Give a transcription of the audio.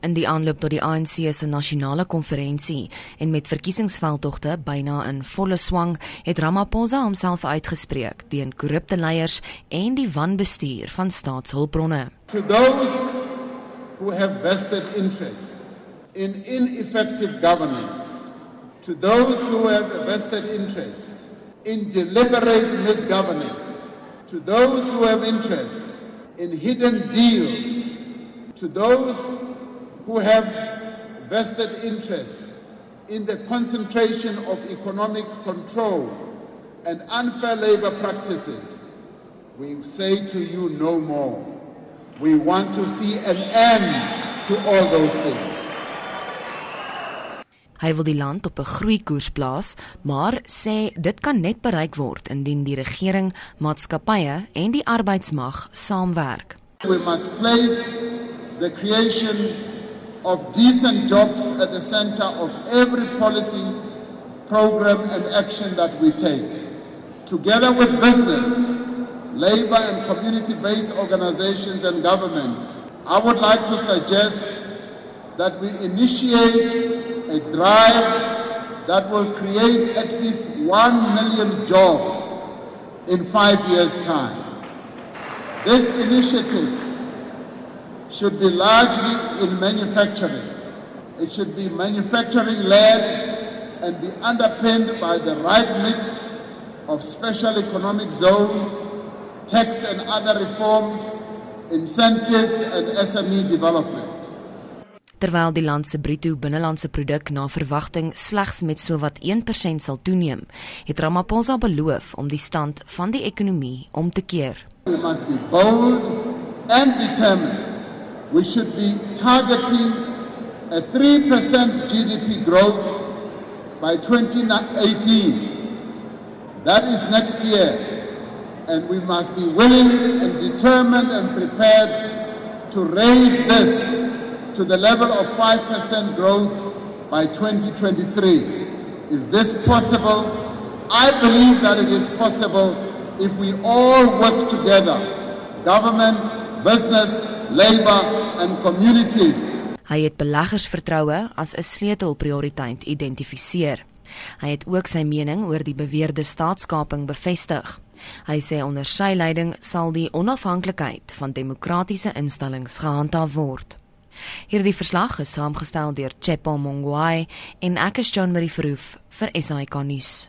In die aanloop tot die ANC se nasionale konferensie en met verkiesingsveldtogte byna in volle swang, het Ramaphosa homself uitgespreek teen korrupte leiers en die wanbestuur van staatshulpbronne. To those who have vested interests in ineffective governance, to those who have vested interests in deliberate misgovernance, to those who have interests in hidden deals, to those who have vested interest in the concentration of economic control and unfair labor practices, we say to you no more. We want to see an end to all those things. Hy wil die land op 'n groeikoers plaas, maar sê dit kan net bereik word indien die regering, maatskappye en die arbeidsmag saamwerk. We must place the creation of decent jobs at the center of every policy, program, and action that we take. Together with business, labor, and community based organizations and government, I would like to suggest that we initiate a drive that will create at least 1 million jobs in five years' time. This initiative should be largely in manufacturing. It should be manufacturing led and be underpinned by the right mix of special economic zones, tax and other reforms, incentives and SME development. Terwyl die land se bruto binnelandse produk na verwagting slegs met sowat 1% sal toeneem, het Ramaphosa beloof om die stand van die ekonomie om te keer. We must be bold and determined we should be targeting a 3% GDP growth by 2018. That is next year. And we must be willing and determined and prepared to raise this to the level of 5% growth by 2023. Is this possible? I believe that it is possible if we all work together government, business, labor and communities. Hy het beleggersvertroue as 'n sleutelprioriteit identifiseer. Hy het ook sy mening oor die beweerde staatskaping bevestig. Hy sê onder sy leiding sal die onafhanklikheid van demokratiese instellings gehandhaaf word. Hierdie verslag is saamgestel deur Chepo Mongwai en ek is John Marie Verhoef vir SAK nuus.